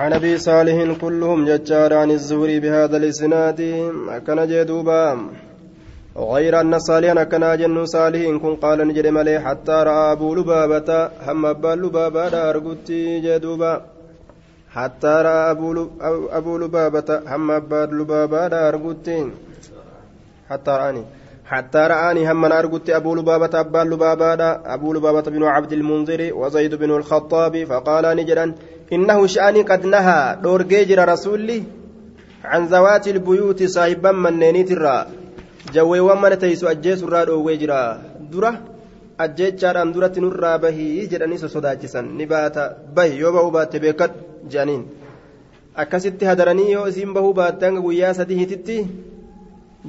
عن أبي صالح كلهم ججار عن الزهري بهذا الإسناد. كان جدوبا غير أن صالحا كان جن صالح كن قال نجد ملي حتى رأى أبو لبابة. هم أبا لبابة أرقتي جدوبا حتى رأى أبو لبابة. هم أبا لبابة أرقتي حتى رآني. حتى رآني هم من أرقت أبو لبابة. أبا لبابة أبو لبابة بن عبد المنذر وزيد بن الخطاب. فقال نجرا إنه شأني قد نهى دور جيجر رسولي عن ذوات البيوت صاحبا من نينيت الرا جويوان من تيسو أجيس الرا دوغي جرا درة nurraa bahii jedhanii sosodaachisan ni baata bahi yoo bahuu baatte beekad jedhaniin akkasitti hadaranii yoo isiin bahuu baatte hanga guyyaa sadii hititti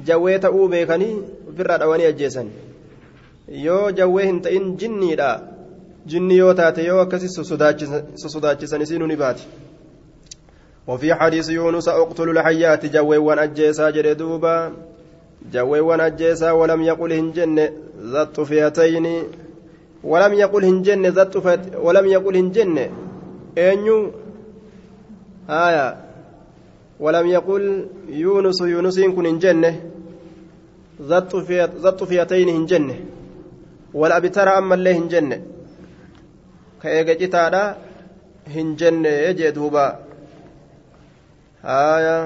jawwee ta'uu beekanii ofirraa dhawanii ajjeesan yoo jawwee hin jinni yoo taate yoo akkasi sosodaachisan isiinuu ni baati وفي حديث يونس أقتل الحيات جويوان أجيسا جردوبا جويوان أجيسا ولم يقل هنجن ذات فيتين ولم يقل هنجن ذات ولم يقل هنجن. أنيو؟ آية. ولم يقل يونس يونس كن هنجن. ذات فيتين هنجن. والأبتر أما اللي هنجن. Ka eega citaadha hin jenne jee duuba. Haya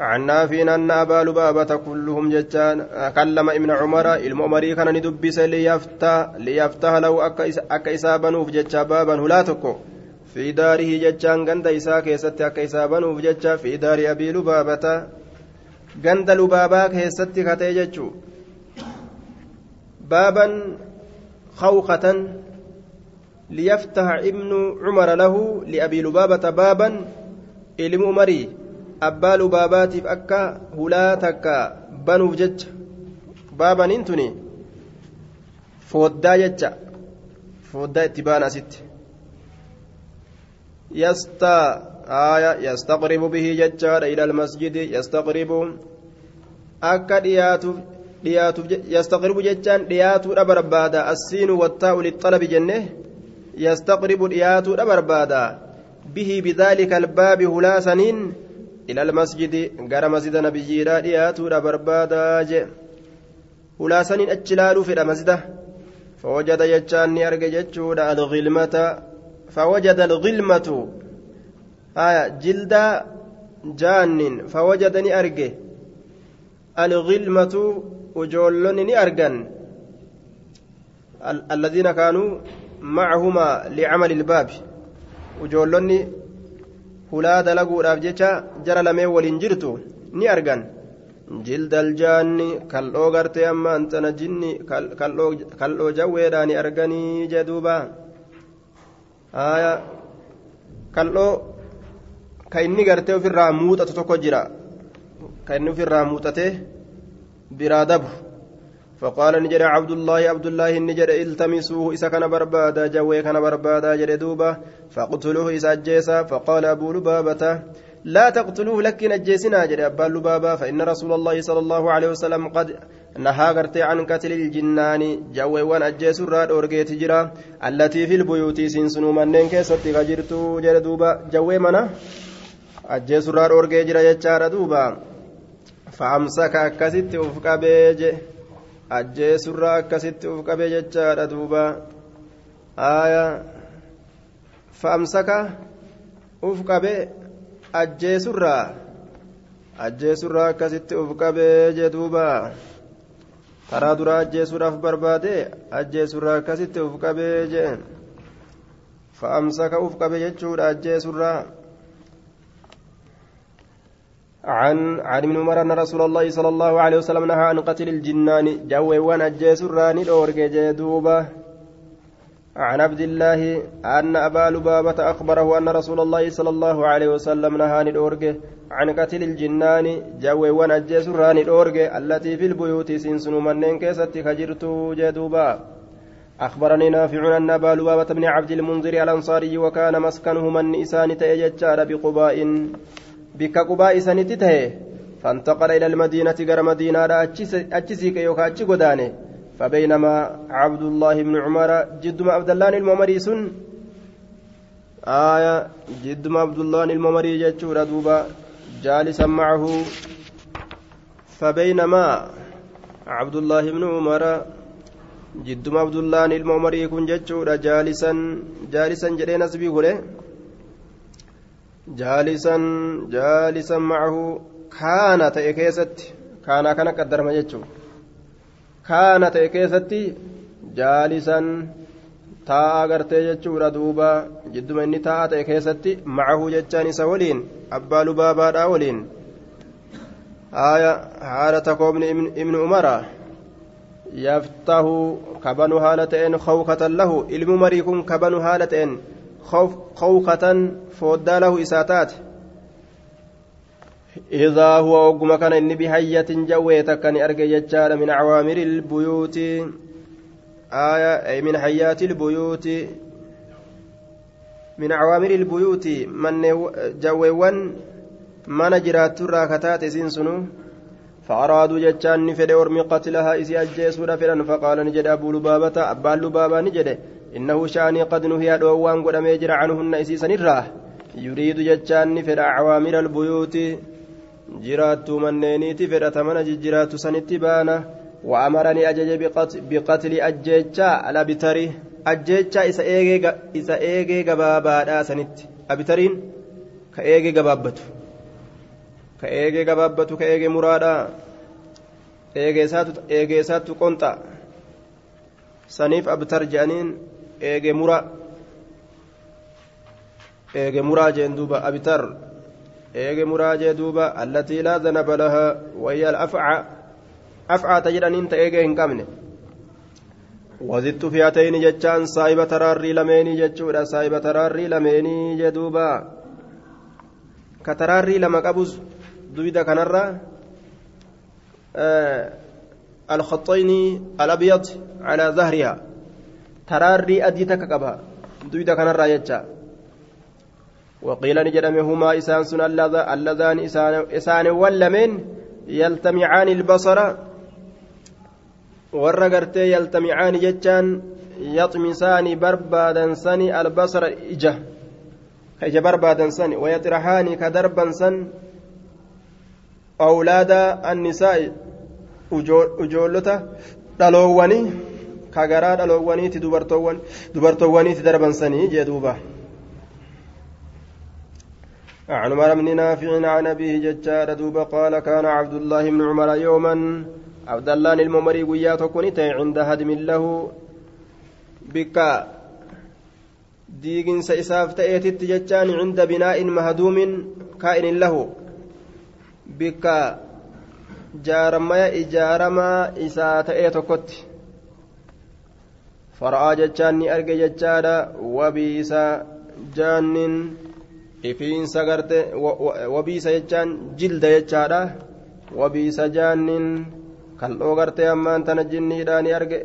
عن نافع أن أبا لبابة كلهم جتان كلم ابن عمر المؤمري كان ندبس ليفتح ليفتح له أكا إسابنوف جتا بابا هلاتكو في داره جتان غند إسا كيست أكا إسابنوف جتا في دار أبي لبابة غند لبابا كيست كتي جتشو بابا خوخة ليفتح ابن عمر له لأبي لبابة بابا إلم عمري أبا لبابات أكا هلاتك بنو جج. بابا ننتني فودا جج. فودا اتبانا ست يستا آية يستقرب به ججار إلى المسجد يستقرب. أكا دياتو دياتو يستقرب ججان دياتو أبربادا السين والتاء للطلب جنة. يستقرب دياتو بربادا به بذلك الباب هلاسنين إلى المسجد غير مسجد نبينا دياتو بربادا هلاسنين أجلال في المسجد. فوجد يجان يرجع جتشود الغلمة. فوجد الغلمة. آية جلد جان فوجدني أرجع الغلمة وجولني أرجن الذين كانوا معهما لعمل الباب jara lameen waliin jirtu ni argan jildal jaanni kal'oo gartee amma antana jinni kal'oo jawweedhaa ni arganii jee duuba haya kal'oo ka inni gartee ofirraa muuxatu tokko jira ka inni ofirraa muuxate biraa dabru فقال نجد عبد الله عبد الله نجد التمسوه إذا كان بربادا جوي كان بربادا جد دوبا فاقتلوه إذا أجيسا فقال أبو لبابة لا تقتلوه لك نجيسنا جد أبا لبابة فإن رسول الله صلى الله عليه وسلم قد نهى قرتي عن قتل الجنان جوي وان أجيس الراد أورجيت جرا التي في البيوت سنسنو منين كيست غجرتو جد دوبا جوي منا أجيس الراد أورجي جرا يجار دوبا فأمسك أكست أفقا بيجي ajjeesurraa akkasitti uf qabe jechaadha duuba aya fa'amsaka uf qabe ajjeesurraa ajjeesurraa akkasitti uf qabee jee duuba karaa duraa ajjeesuudhaaf barbaade ajjeesurraa akkasitti uf qabee jee fa'amsaka uf qabe jechuudha ajjeesurraa عن عن ابن عمر أن رسول الله صلى الله عليه وسلم نهى عن قتل الجنان. جوي وأنا جيسراني دورك جدوبه عن عبد الله أن أبا لبابة أخبره أن رسول الله صلى الله عليه وسلم نهى عن الأورج عن قتل الجنان. جوي ونجس ران الأورج التي في البيوت سنسن منين كيست خجرت جدوبا أخبرني نافع أن أبا لبابة بن عبد المنذر الأنصاري وكان مسكنه من إسان تأججار بقباء بك قباء سنتته فانتقل إلى المدينة غير مدينة أتشسيك يوكا أتشي فبينما عبد الله بن عمر جد عبد الله الممري سن آية جدما عبد الله الممري جتشورا دوبا جالسا معه فبينما عبد الله بن عمر جدما عبد الله الممري كن جتشورا جالسا جالسا جرين نسبي jaalisan jaalisan macahu kaana ta'e keessatti kaanaa kana qaddarma jechuun kaana ta'e keessatti jaalisan taa'aa gartee jechuudha duuba jidduma inni taa'aa ta'e keessatti macahu jechaan isa waliin abbaa lubaabaadhaa waliin haala takoobni ibni umaraa yaftahu kabanu haala ta'een hawkatan lahu ilmi umarii kun kabanu haala ta'een. Khawkatan fooddaa lahu isaa taate إذا هو وقم كان إني بحية جويتك كان جتشار من عوامر البيوت. آية أي من حيات البيوت. من عوامر البيوت. من جويوان من جرات راكتات سنسنو فأرادوا جتشان فدي ورمي قتلها إسي أجيسودا فدن فقال نجد أبو لبابة أبا لبابة نجد. إنه شأني قد نهي دوان قد ميجر عنهن إسي سنراه يريد جتشان فدى عوامر البيوت. fedhata mana jijjiraattu sanitti baana وأمرني أجج بقتل أجيتشا الأبتري أجيتشا إسا إيجي جبابا سنت. أبترين؟ كإيجي جبابته كإيجي جبابته كإيجي مرادا. إيجي ساتو إيجي ساتو قنطا. أبتر جانين إيجي مرا إيجي مرا جندوبا أبتر إيجي مرا جندوبا التي لا ذنب لها وهي الأفعى afcaata jedhaniin ta'ee ga'e hin qabne wazittu fiyatayni jechaan saahiba taraarrii lameenii jechuudha saahiba taraarrii lameenii jedhuuba ka taraarrii lama qabus duyda kanarra الخطين الأبيض على ظهرها تراري أديتك قبها دويدا كان الرايتشا وقيل نجدم هما إسان سن اللذان إسان ولمن يلتمعان البصر warra gartee yaltamicaani jechaan yaxmisaani barbaadansani albasara ija ka ija barbaadansani wayaxirahaani ka darbansan awlaada annisaa'i ujoollota dhaloowwanii ka garaa dhaloowwaniiti dubartoowwaniiti darbansanii jee duuba. عن عمر بن نافع عن أبيه ججار دوب قال كان عبد الله بن عمر يوما عبد الله الممري قيا تكوني عند هدم له بك ديغن سيساف تأتي جتان عند بناء مهدوم كائن له بك جارما إجارما إسا تأتي كت فرأى جتان أرجى جتان وبيسا جان ifiinsa garte wabiisa jechaan jilda jechaadha wabiisa jaannin kal'oo gartee ammaan tana jinniidhaani arge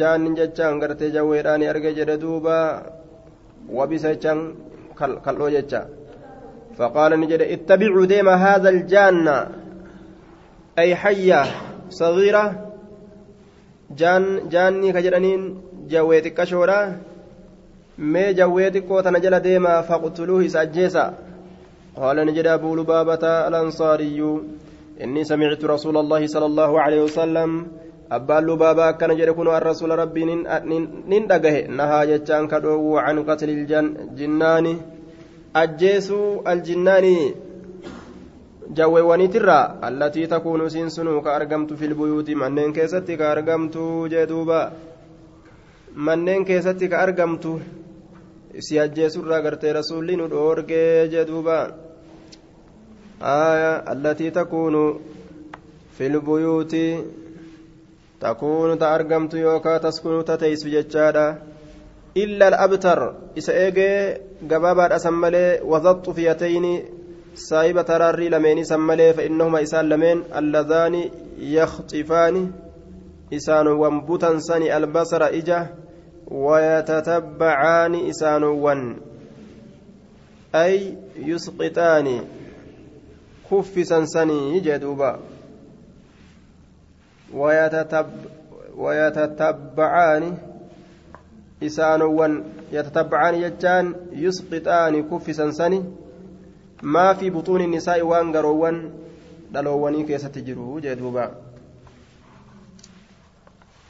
jaannin jechaan gartee jawweedhaani arge jedhe duuba wabisa jechaan kal'oo jecha فقال نجد اتبعوا ديما هذا الجان أي حية صغيرة جان جاني كجرانين جويتك كشورا mee jawwee xiqqoo tana jala deemaa faqtuluuhu isa ajjeesa ni jedha abuu lubaabata alansaariyyuu إني سمعت رسول الله صلى الله عليه وسلم أبان لبابا كان جركون الرسول ربي نين دقه نها جتان كدو عن قتل الجنان أجيسوا الجنان جويواني ترى التي تكون سنسنو كأرقمت في البيوت منين كيستي كأرقمت جدوبا منين كيستي كأرقمت si ajjeesurraa gartee rasuulli nu dhoorgee jedhuuba آية التي تكون في البيوت تكون تأرقمت يوكا تسكن تتيس ججادا إلا الأبتر إسا إيجي قبابا أسمالي وضبط فيتين سايبة تراري لمين سمالي فإنهما إسان لمين اللذان يخطفان إسان وانبوتا سني البصر إجا ويتتبعان إسان ون أي يسقطان kuffisan sanii jee duuba ويتتبعان isaanowwan yatatabbacaani jechaan yusqixaani kuffisan sani maa fi buxuuni nisaa'i waan garoowwan dhaloowwanii keessatti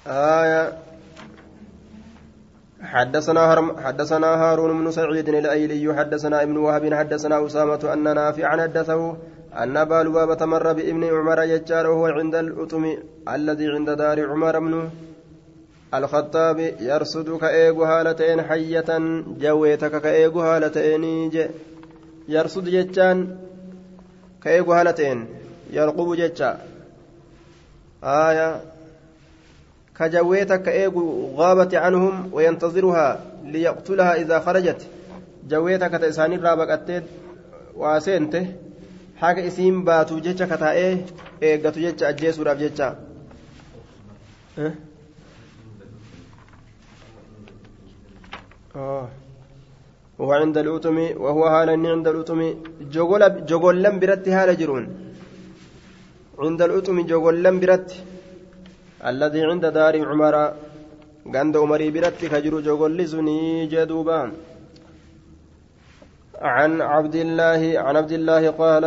jiru jee duuba حدثنا حدثنا هارون بن سعيد الأيلي حدثنا ابن وهب حدثنا أسامة أن نافعا حدثه أن أبا لبابة مر بابن عمر يجار وهو عند الأتم الذي عند دار عمر بن الخطاب يرصد كأيغو هالتين حية جويتك كأيغو هالتين يرصد جتان كأيغو هالتين يرقب جتا آية. كجويتك كأيغو غابت عنهم وينتظرها ليقتلها إذا خرجت. جويتك تإساني رابك أتيت واسنته haga isiin baatu jecha kataa'ee eeggatu jecha ajjeesuudhaaf jecha وهو عند الأتم وهو هالا عند الأتم. جوغل جوغلن برت هالا جرون. عند الأتم جوغلن برت الذي عند دار عمر عند عمري برت كجر جوغل سني جدوبا. عن عبد الله عن عبد الله قال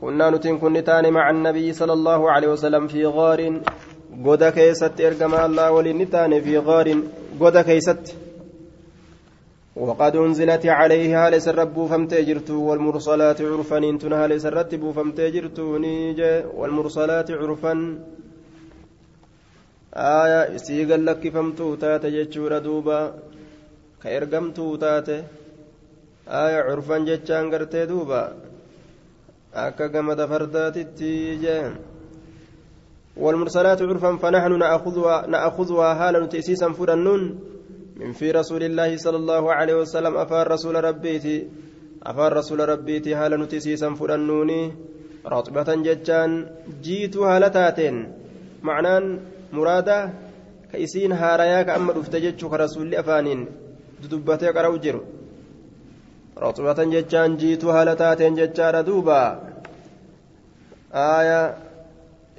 كنا نتن كنتان مع النبي صلى الله عليه وسلم في غار قد كيست ارجم الله ولنتان في غار قد كيست. وقد أنزلت عليه هالس الرب فمتجرت والمرسلات عرفا انتن هالس الرتب فمتجرت والمرسلات عرفا آية سيقل لك فمتو تات جتشور دوبا كإرقمتو تات آية عرفا جتشان قرتي دوبا أكا قمد فرداتي جان والمرسلات عرفا فنحن نأخذها نأخذها هالا تأسيسا فرنون من في رسول الله صلى الله عليه وسلم أفار رسول ربيتي أفار رسول ربيتي هالا نتسيسا فرنوني رطبة ججان جيت هالتاتين معنان مرادة كيسين هارايا كأما دفتجج كرسول أفانين ددبتي قرأو جرو رطبة ججان جيت هالتاتين ججار دوبا آية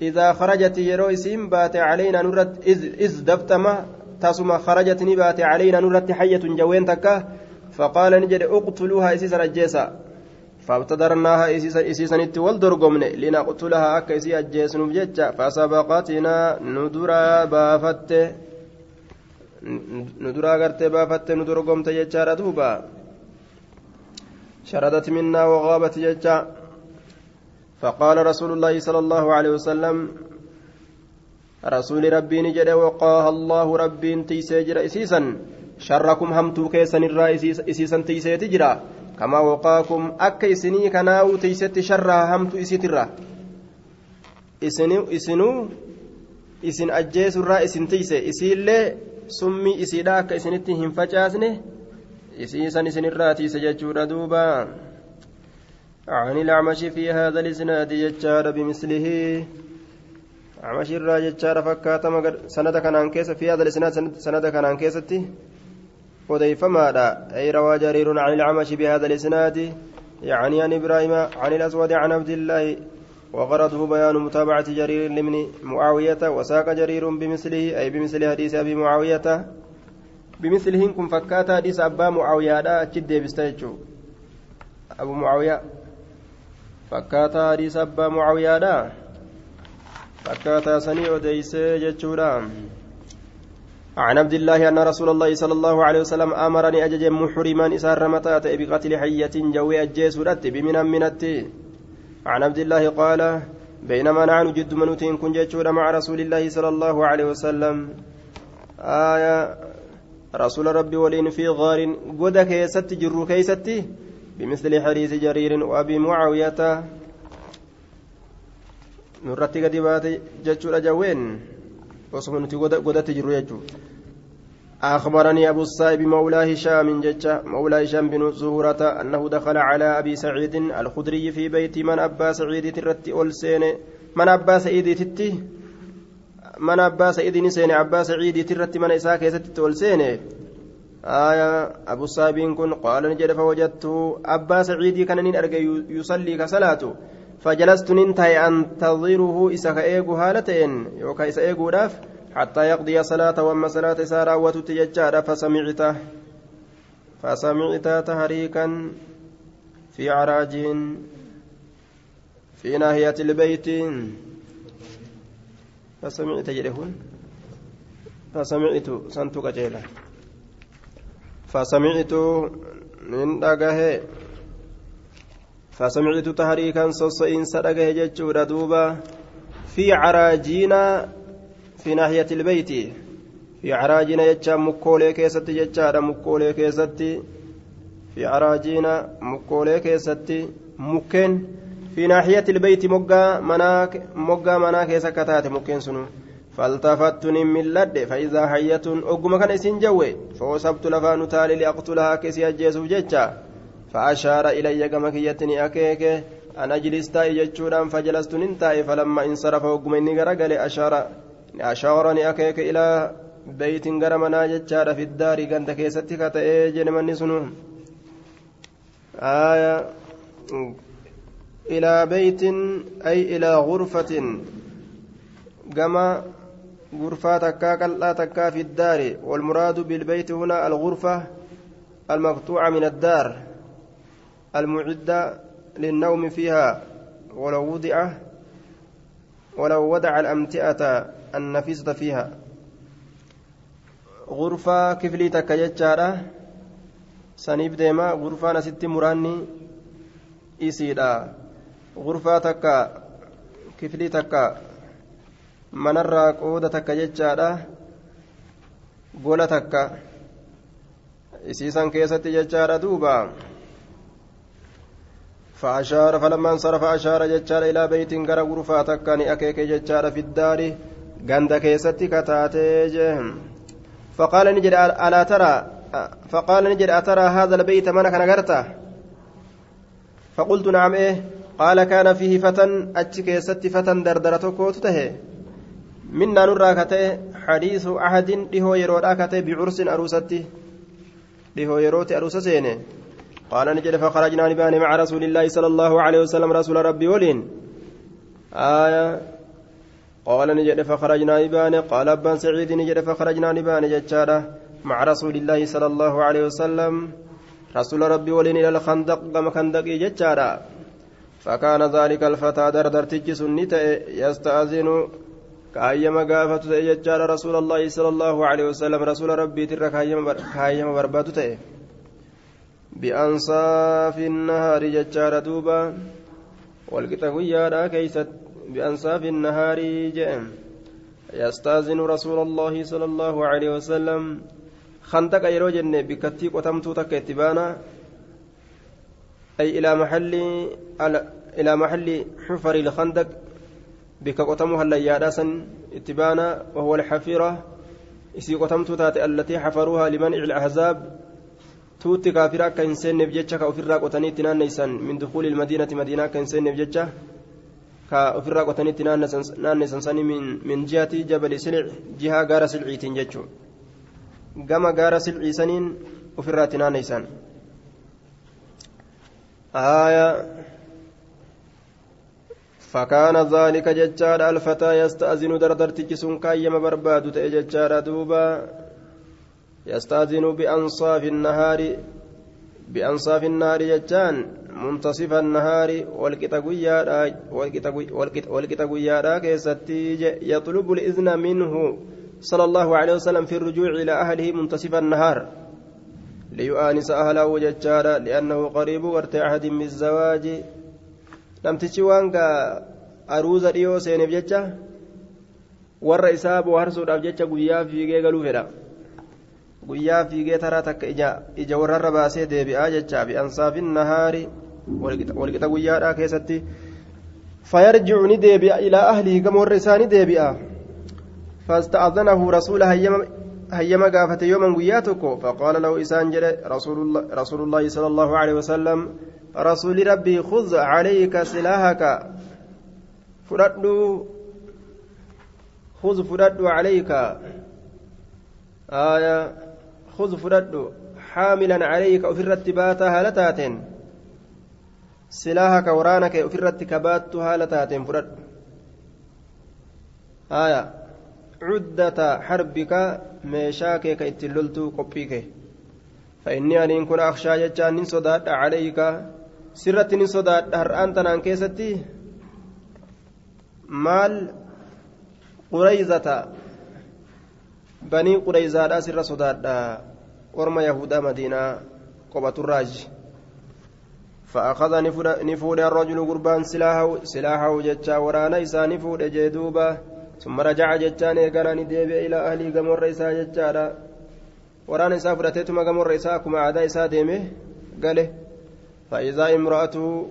إذا خرجت يرو اسم بات علينا نرد إذ, إذ دفتما تاسما خرجت نبات علينا نرت حية جوين تكا فقال نجد اقتلوها إسيسا رجيسا فابتدرناها إسيسا نت والدرقمن. لنقتلها أكا إسي أجيس نبجتش فسبقتنا ندرا بافت ندرا قرت بافت ندرقمت جتشار دوبا شردت منا وغابت جتشا فقال رسول الله صلى الله عليه وسلم رسول ربي نجد وقاها الله ربي تيسي جرا إسيسا. شركم همتو كيسن الرا إسيسا تيسي تجرا كناو تيست شرها همتو إسيت الرا إسنو إسنو إسن أجيس الرا إسن تيسي إسيلي سمي إسيدا أكا إسنتي هم فجاسني إسيسا إسن الرا تيسي ججورا دوبا. عن الأعمش في هذا الإسناد يجار بمثله. عمش الراجل فكات مگر سند كان كيس في هذا الإسناد سند كان كيستي ماذا أي روى جرير عن العمش بهذا الإسناد. يعني عن إبراهيم عن الأسود عن عبد الله. وغرضه بيان متابعة جرير لمن معاوية. وساق جرير بمثله. أي بمثل حديث أبي معاوية. بمثله كن فكات حديث أبا معاوية. لا أجد بستيجو أبو معاوية. فكات حديث أبا معاوية. لا akkaataa sanii odeysee jechuudha عن عبد الله أن رسول الله صلى الله عليه وسلم أمرني أجج محرما إسار متات بقتل حية جوي أجيس ودت بمن منتي عن عبد الله قال بينما نحن جد منوتين كن جتشور مع رسول الله صلى الله عليه وسلم. آية رسول ربي ولين في غار قد كيست جر كيستي بمثل حديث جرير وأبي معاوية. gadi baate jechuudha jawween osuma nuti godatti jirru jechuudha أخبرني أبو الصائب مولى هشام ججة مولى هشام بن زهرة أنه دخل على أبي سعيد الخدري في بيت من أبا سعيد ترت ألسين من أبا سعيد تتي من أبا سعيد نسين أبا سعيد ترت من إساك يست ألسين آية أبو الصائب كن قال نجد فوجدت أبا سعيد كان أرجع يصلي كصلاته. فجلست ننتهي أنتظره إسا كأيغو هالتين يوكا إسا إيغوداف حتى يقضي صلاة وأما صلاة سارة وتتججار فسمعت فسمعت تهريكا في عراج في ناحية البيت. فسمعت جرهن فسمعت سنتك جيلا فسمعت من دقه فسمعت تهريكا صصين سدقه جتشورا دوبا في عراجينا في ناحية البيت. في عراجينا يجا مكولي كيستي جتشارا مكولي كيستي. في عراجينا مكولي كيستي. مكين في ناحية البيت مقا مناك مقا مناك سكتات مكين سنو. فالتفت من لد فإذا حية أقم كان إسين جوي فوسبت لفان تالي لأقتلها كسي أجيسو جتشا فأشار إلي كما كيتني أكيك أنا جلست يجتشورا فجلست ننتاي فلما انصرف إني غرقل أشار أشارني أكيك إلى بيت غرمنا جتشار في الدار كانت كيستي كتئي جنمني سنو. آية. إلى بيت أي إلى غرفة. كما غرفة تكا كلا تكا في الدار والمراد بالبيت هنا الغرفة المقطوعة من الدار. المعدة للنوم فيها ولو وضع ولو وضع الأمتئة النفيسة فيها. غرفة كفلي تكا جتشارة سنيف ديما غرفة نسيت مراني إيسيدا. غرفaa takka kiflii takka manarraa qooda takka jechaadha gola takka isiisan keessatti jechaadha duuba فأشار فلما انصرف أشار ججار إلى بيت غرى غرفة تكني أكيك ججار في الدار غند كيستي كتاتي فقال نجد ألا ترى فقال نجد أترى هذا البيت من كان فقلت نعم إيه. قال كان فيه فتى أتش كيست فتى دردرة كوته منا نرى كته حديث أحد لهو يرود أكته بعرس أروستي لهو يروت أروس سينه قال نجد فخرجنا نبان مع رسول الله صلى الله عليه وسلم رسول ربي ولين. آية. قال نجد فخرجنا نبان. قال أبان سعيد نجد فخرجنا نبان جتشارة مع رسول الله صلى الله عليه وسلم. رسول ربي ولين إلى الخندق كما خندق جتشارة. فكان ذلك الفتى دردر تجس يستأذن. كأيما قافت يجار رسول الله صلى الله عليه وسلم. رسول ربي ترى كأيما برباد بأنصاف النهار ججار دوبا والقطوية كيست بأنصاف النهار جئم. يستأذن رسول الله صلى الله عليه وسلم. خندق يروجن بكتي قتمتو تك اتبانا. أي إلى محل إلى محل حفر الخندق بك قتمها الليادة اتبانا وهو الحفيرة. إسي قتمت تاتي التي حفروها لمنع الأحزاب. توتي كافرا كإنسان نبجتشا كأفرا قتني تنانيسا من دخول المدينة مدينة كإنسان نبجتشا كأفرا قتني تنانيسا سني من من جهة جبل سلع جهة غار سلعي تنجتشو قام غار سلعي سنين أفرا تنانيسا آية فكان ذلك ججار الفتى يستأذن دردر تجسون كايما برباد تأججار دوبا يستأذن بأنصاف النهار بأنصاف النهار ججان منتصف النهار قيادا كيستي يطلب الإذن منه صلى الله عليه وسلم في الرجوع إلى أهله منتصف النهار. ليؤانس أهله ججارا لأنه قريب ورت عهد من الزواج. gaa aruuza dhiyoo seeneef jecha warra isaa bohaarsuudhaaf jecha guyyaa fiigee galuu fedha guyyaa fiigee taraa takka ija warrarra baasee deebi'aa jechaa fi ansaafin nahaari walqixa guyyaadhaa keessatti fayarjicu ni deebi'a ilaa ahlihi gama warra isaa ni deebi'a fasta'adanahu rasuula hayyama يوما قياتك فقال له إسان رسول الله, رسول الله صلى الله عليه وسلم رسول ربي خذ عليك سلاحك فرد خذ فرد عليك آية خذ فرد حاملا عليك وفي الرتبات هالتات سلاحك ورانك وفي الرتكبات هالتات فرد. آية. عدة حربك ميشاك كيتللتو قبيك. فإني أن كن أخشى جتان من صداد عليك. سرت من صداد هرأنت نان كيستي. مال قريزة. بني قريزة سر صداد ورما يهودا مدينة قبة الراج فأخذ نفود الرجل قربان سلاحه سلاحه جتشا ورانا إسا نفود جدوبا ثم رجع جتشان إيقانا نديبئ إلى أهلي قمر إسا جتشارا ورانا إسا فرتيتما قمر إسا كما عدا إسا ديمه قاله فإذا امرأته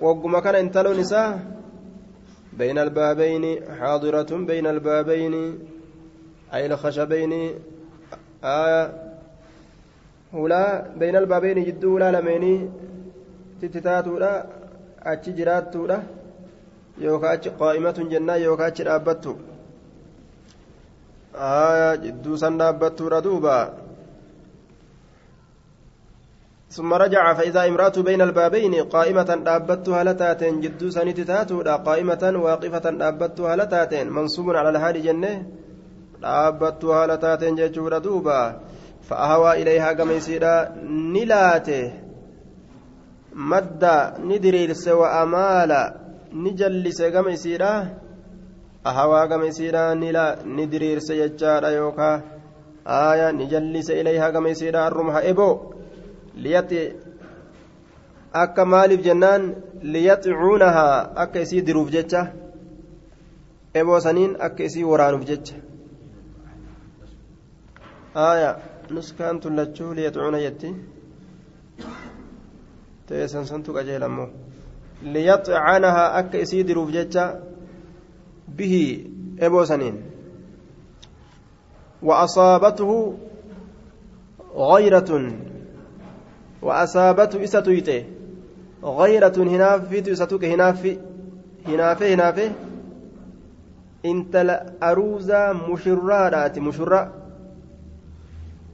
وقم كان انتلو نساء بين البابين حاضرة بين البابين أي الخشبين آية هلا بين البابين جدو لا لميني tititaatuudha achi jiraattuudha yookaan achi qaa'imatun jennaan yookaan achi dhaabbattu jidduu san dhaabbattuudha duuba ثم رجع فإذا امرأة بين البابين قائمة دابتها لتاتين جدو سنتي تاتودا قائمة واقفة دابتها لتاتين منصوب على الحال جنة. dhaabbattu haala taateen jechuudha duuba. Fa'aawaa ilayhaa gama isiidha ni laate. Madda ni diriirse wa'amaala ni jallise gama isiidha ahawaa gama isiidha ni diriirse jechaadha yookaa. Aaya ni jallise ilayhaa gama isiidha harruma ha eboo liyatti akka maaliif jennaan? Liyaxicuunahaa akka isii diruuf jecha. Eboo saniin akka isii waraanuuf jecha. Aya nuskaan tullachuu liyaxicuuna jetti teessan santu qajeelammoo liyaxcanahaa akka isii diruuf jecha bihi eboo saniin وأصابته غيرة وأصابته إستويته غيرة هنافي إستوك هنافي هنافي هنافي انت أروزا مشرارات مشرة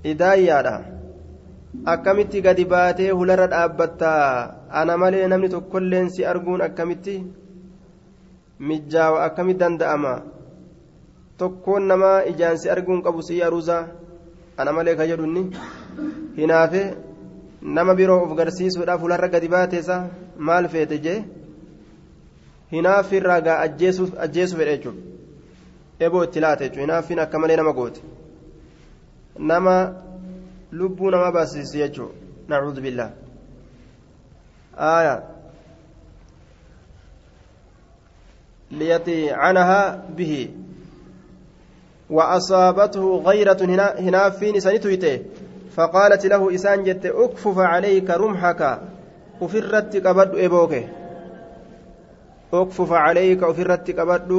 hidaayyaadha. Akkamitti gadi baatee hularra dhaabbattaa ana malee namni tokkolleen si arguun akkamitti? Mijaawa akkamitti danda'ama? Tokkoon nama ijaan si arguun qabu si aruusa ana malee ka jedhunni? Hinaafe nama biroo of garsiisuudhaaf hularra gadi baateesa? Maal feete jee? Hinaaffi irraa gaa ajjeesu fedhe jechuudha. Eboo itti laate jechuudha. Hinaaffiin akka malee nama goote. nama. lubbuu nama baasisi jechuun nacuudhu billah aya liyatiicanahaa bihi وأصابته غيرة هنافين سنتويته فقالت له إسان جت أكفف عليك رمحك أفرت كبد إبوك أكفف عليك أفرت كبد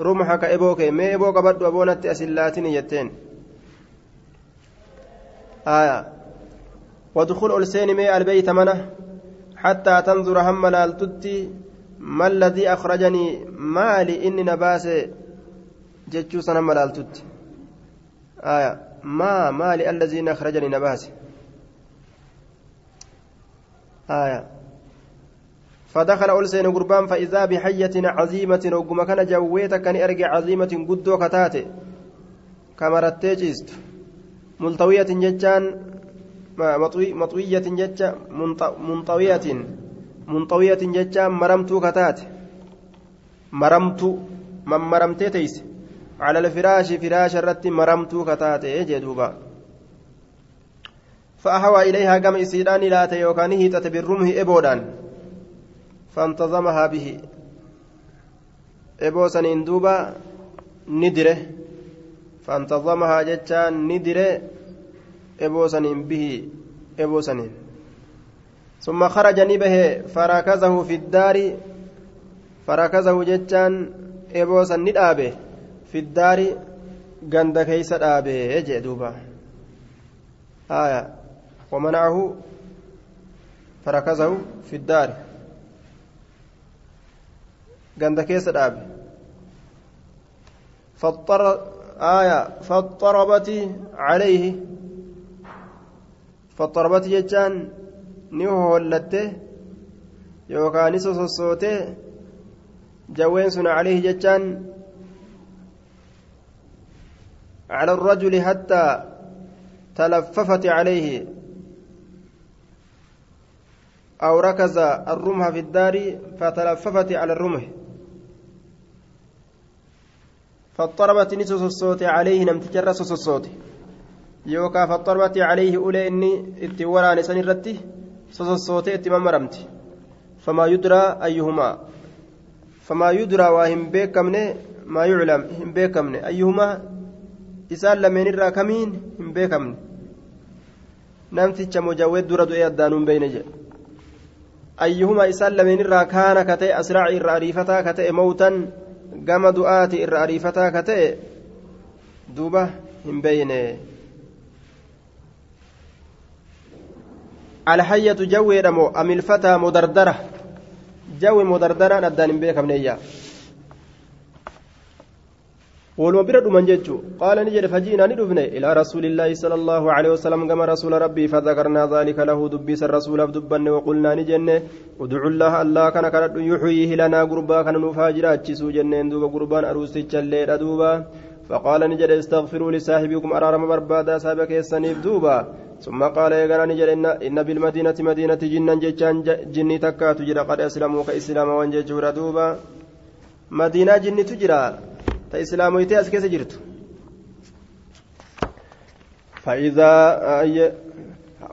رمحك إبوك ما إبوك بدو أبونت أسلاتني جتين آية. ودخول ألسين مي البيت منه حتى تنظر هم لالتتي ما الذي أخرجني مالي إني نباس جتشو سنم لالتتي آية. ما مالي الذين أخرجني نباس. آية. فدخل ألسين قربان فإذا بحية عظيمة وقم كان جويتك كان أرجع عظيمة قدو كتاتي. كما جيست. ملطوية جتان مطوية جتة منطوية منطوية جتان مرمتو كتات مرمتو من مرمتي تيس على الفراش فراش الرت مرمتو كتات جدوبا فأهوى إليها قم إسيران لا تيوكانه تتبرمه إبودان فانتظمها به إبو سنين دوبا ندره فانتظمها جتان ندره إبوسنين به إبوسنين. ثم خرج نبه فركزه في الدار فركزه جتان إبوسن ندابه في الدار كيس دابه يجي دوبا. آية. ومنعه فركزه في الدار. غند كيس دابه. فاضطر آية فاضطربت عليه. فاضطربت جتان نهولته يوكان سوسوته جوين سن عليه جتان على الرجل حتى تلففت عليه. أو ركز الرمح في الدار فتلففت على الرمح. فاضطربت نسوس الصوت عليه نم تجرس الصوت يوكا فاضطربت عليه أولي إني اتورى نسان الرتي الصوت اتمام رمتي. فما يدرى أيهما. فما يدرى وهم بيكمن ما يعلم هم بيكمن أيهما؟ إسان لمن الرا كمين؟ هم بيكمن namticha mujawwed dura du'ee addaanuun beeyne jedhe ayyuhuma isaan lameen irraa kaana ka ta'e asraaci irra ariifataa gama du'aati irra ariifataa ka ta'e duuba hin beeyne alhayyatu jawweedha moo amilfataa modardara jawwe modardaraan addaan hin beekamneeyya ولما برد من ججو قال نجد فجئنا ندفن إلى رسول الله صلى الله عليه وسلم كما رسول ربي فذكرنا ذلك له دبيس الرسول دبن وقلنا نجن ادع الله الله كان كان يحييه لنا قربا كان نفاجر أجسو جنين دوبا قربان أروسي الليل دوبا فقال نجد استغفروا لصاحبكم أرارم بربادا سابك يسنيف دوبا. ثم قال نجد إن, إن بالمدينة مدينة جنا جتان جني تكا تجرى قد أسلموا كإسلام وانججور دوبا مدينة جني تجرى ta islaamoytee as keessa jirtu.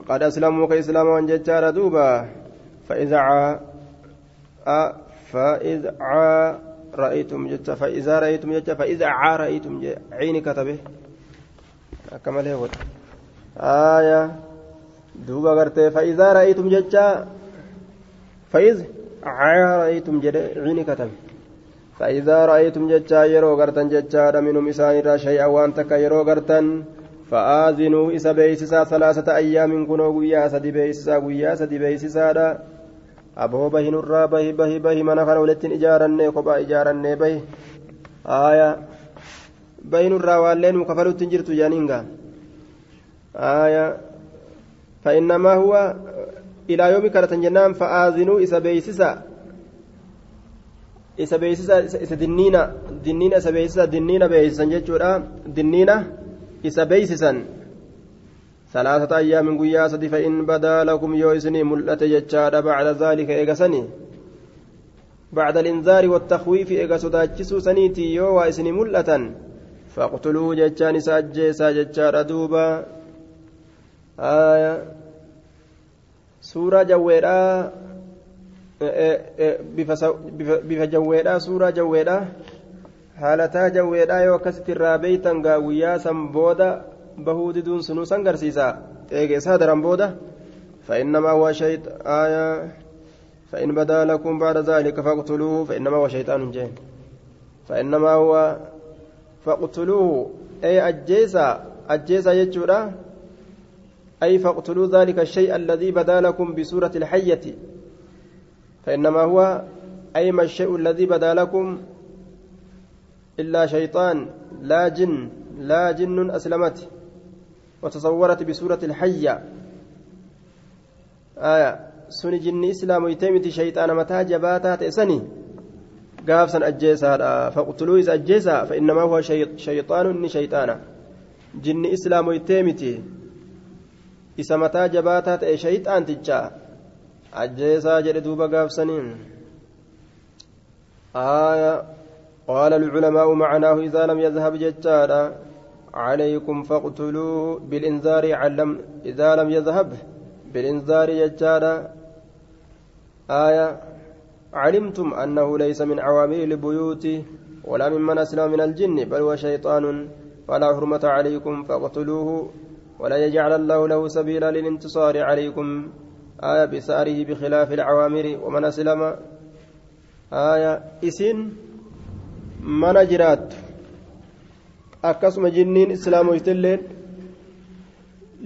قد أسلموا كإسلام وانججار دوبا فإذا عا فإذا عا رأيتم جتا فإذا رأيتم جتا فإذا عا رأيتم عيني كتبه كما له آية دوبا قرتي فإذا رأيتم جتا فإذا عا رأيتم عيني كتبه فإذا رأيتم جتشا يرو غرتن جتشا منهم إسان را شيئا وان تكا يرو غرتن فآذنوا إسا بيسسا ثلاثة أيام كنوا قويا سدي بيسسا قويا سدي بيسسا دا. أبو به نرى به به به من خنا ولتن إجارني قبا إجارني به آية. به نرى والين مكفلو تنجرت جانينغا. آية. فإنما هو إلى يوم كرتن جنان فآذنوا إسا بيسسا. Isa beeksisa isa dinniina dinniina isa beeksisa dinniina beeksisan jechuudha dinniina isa beeksisan salaasata ayyaamin guyyaa sadi fa'in badaa lakum yoo isinii mul'ate jechaadha bacda zaalika eegasanii بعد الإنذار والتخويف إيجا صداتشسو سنيتي يو وإسني ملة فاقتلوه جتشان ساجيسا جتشار دوبا آية سورة جويرا bifa jawweedhaa suuraa jawweedhaa haalataa jawweedhaa yoo akkasitti irraa beeytan gaa guyyaa san booda bahuu diduun sunuu san garsiisa eegeessaa daran booda فإنما هو شيط آية فإن بدا لكم بعد ذلك فاقتلوه فإنما هو شيطان جين فإنما هو فاقتلوه أي أجيسا أجيسا يجورا أي فاقتلوا ذلك الشيء الذي بدا لكم بسورة الحية فإنما هو أي ما الشيء الذي بدا لكم إلا شيطان لا جن لا جن أسلمت وتصورت بسورة الحية. آية سن جن إسلام يتمت شيطان متى جباتا تأسني. قافسا أجيسا فاقتلوا إذا أجيسا فإنما هو شيطان شيطانا. جن إسلام يتمت إسا متى جباتا تأي شيطان تجاه ajjeesaa jedhe duuba gaafsaniin. آية قال العلماء معناه إذا لم يذهب ججارا عليكم فاقتلوه بالإنذار علم إذا لم يذهب بالإنذار ججارا آية علمتم أنه ليس من عوامل البيوت ولا ممن أسلم من الجن بل هو شيطان فلا حرمة عليكم فاقتلوه ولا يجعل الله له سبيلا للانتصار عليكم آية بساره بخلاف العوامر ومن أسلم آية إسن من جرات akkasuma jinniin islaamoytelleen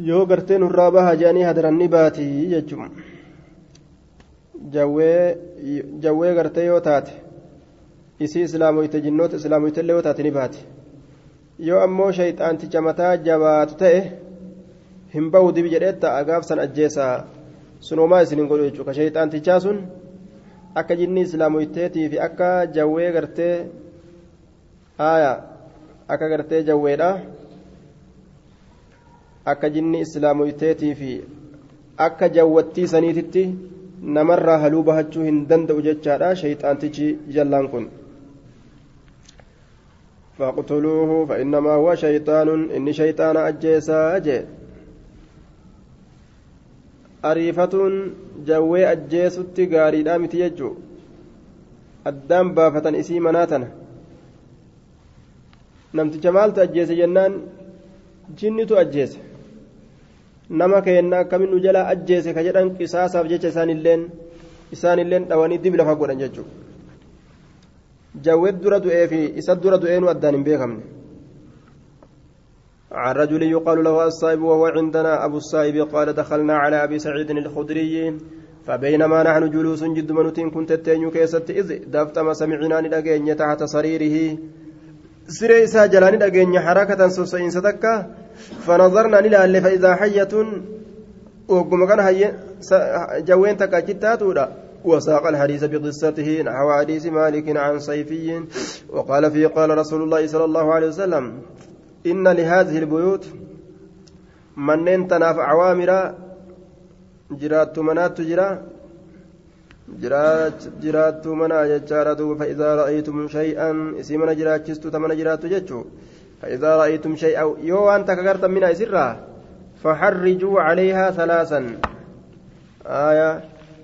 yoo garteen irraa baha jedhanii hadaranni baatii jechuun jawwee gartee yoo taate isii islaamoyte jinnoota islaamoytellee yoo taate ni baati yoo ammoo shayxaanticha mataa jabaatu ta'e hin bahu dibi jedheetta agaafsan ajjeesaa Sunoomaa isinin godhu jechuudha shayxaantichaa sun akka jinni islaamoyteetii fi akka jawwee gartee haaya akka gartee jawweedha akka jinni islaamoyteetii fi akka jawwattii saniititti namarraa haluu bahachuu hin danda'u jechaadha shayxaantichi jallaan kun فاقتلوه فإنما هو شيطان إني شيطان أجيسا أجي ariifatuun jawwee ajjeesutti gaariidha miti jechuu. Addaan baafatan isii manaa tana. Namticha maaltu ajjeese jennaan? Jinnitu ajjeese. Nama keenna akkamin nu jalaa ajjeese ka jedhan qisaasaaf jecha isaanilleen isaanilleen dhawanii dib lafa godhan jechuudha jawwee dura du'ee fi isa dura du'ee nu addaan hin beekamne. عن رجل يقال له السائب وهو عندنا أبو السائب قال دخلنا على أبي سعيد الخدري. فبينما نحن جلوس jedha ma nutiin kan teenyu keessatti إذ daftuma سمعنا ni dhageenye تحت سريره. sirii isaa jalaan ni dhageenye حركة sosso'iinsa takka فنظرنا ni laalle فإذا حية وقم كان hii jawween takka وساق الحديث بقصته نحو حديث مالك عن صيفي. وقال فيه قال رسول الله صلى الله عليه وسلم إن لهذه البيوت منين تناف عوامر jiraattu manaattu jira jiraattu manaa jechaadha duuba fa'idaa ra'aytum shay'an isii mana jiraachistu ta mana jiraattu jechuu fa'idaa ra'aytum shay'an yoo waan takka gartan mina isirraa faxarrijuu calayhaa salaasan aya